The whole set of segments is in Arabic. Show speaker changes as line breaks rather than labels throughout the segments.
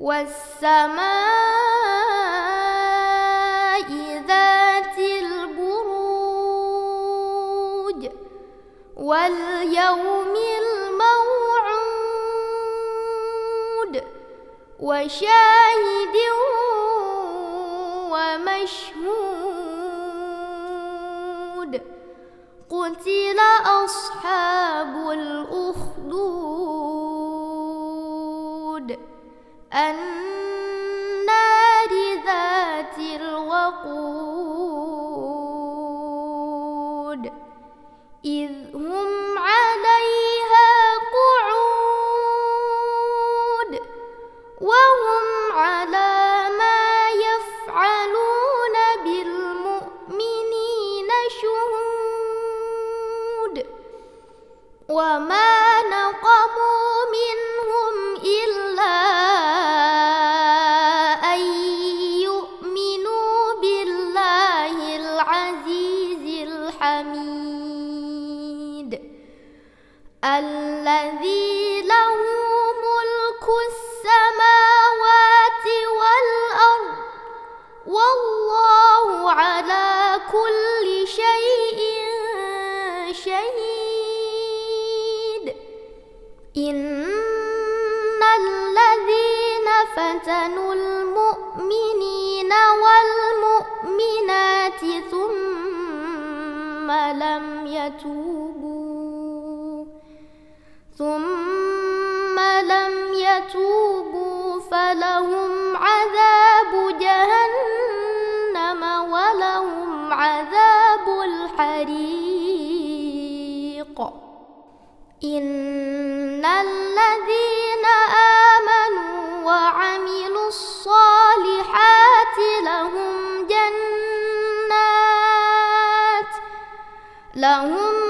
والسماء ذات البروج واليوم الموعود وشاهد ومشهود قتل أصحاب الأخدود النار ذات الوقود إذ هم عليها قعود وهم على ما يفعلون بالمؤمنين شهود. وما الذي له ملك السماوات والأرض والله على كل شيء شهيد. إن الذين فتنوا المؤمنين والمؤمنات ثم لم يتوبوا ثم لم يتوبوا فلهم عذاب جهنم ولهم عذاب الحريق. إن الذين آمنوا وعملوا الصالحات لهم جنات لهم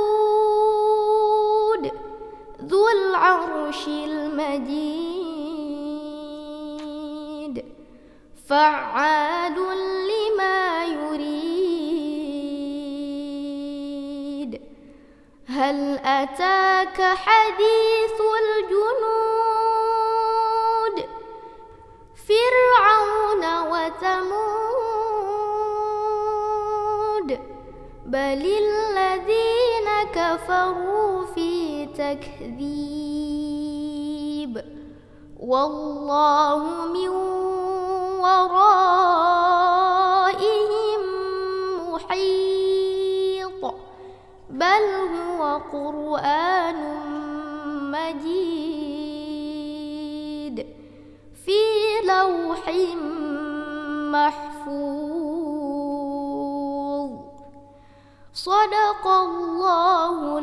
العرش المجيد فعال لما يريد. هل أتاك حديث الجنود؟ فرعون وثمود. بل الذين كفروا في تكذيب. والله من ورائهم محيط بل هو قرآن مجيد في لوح محفوظ. صدق الله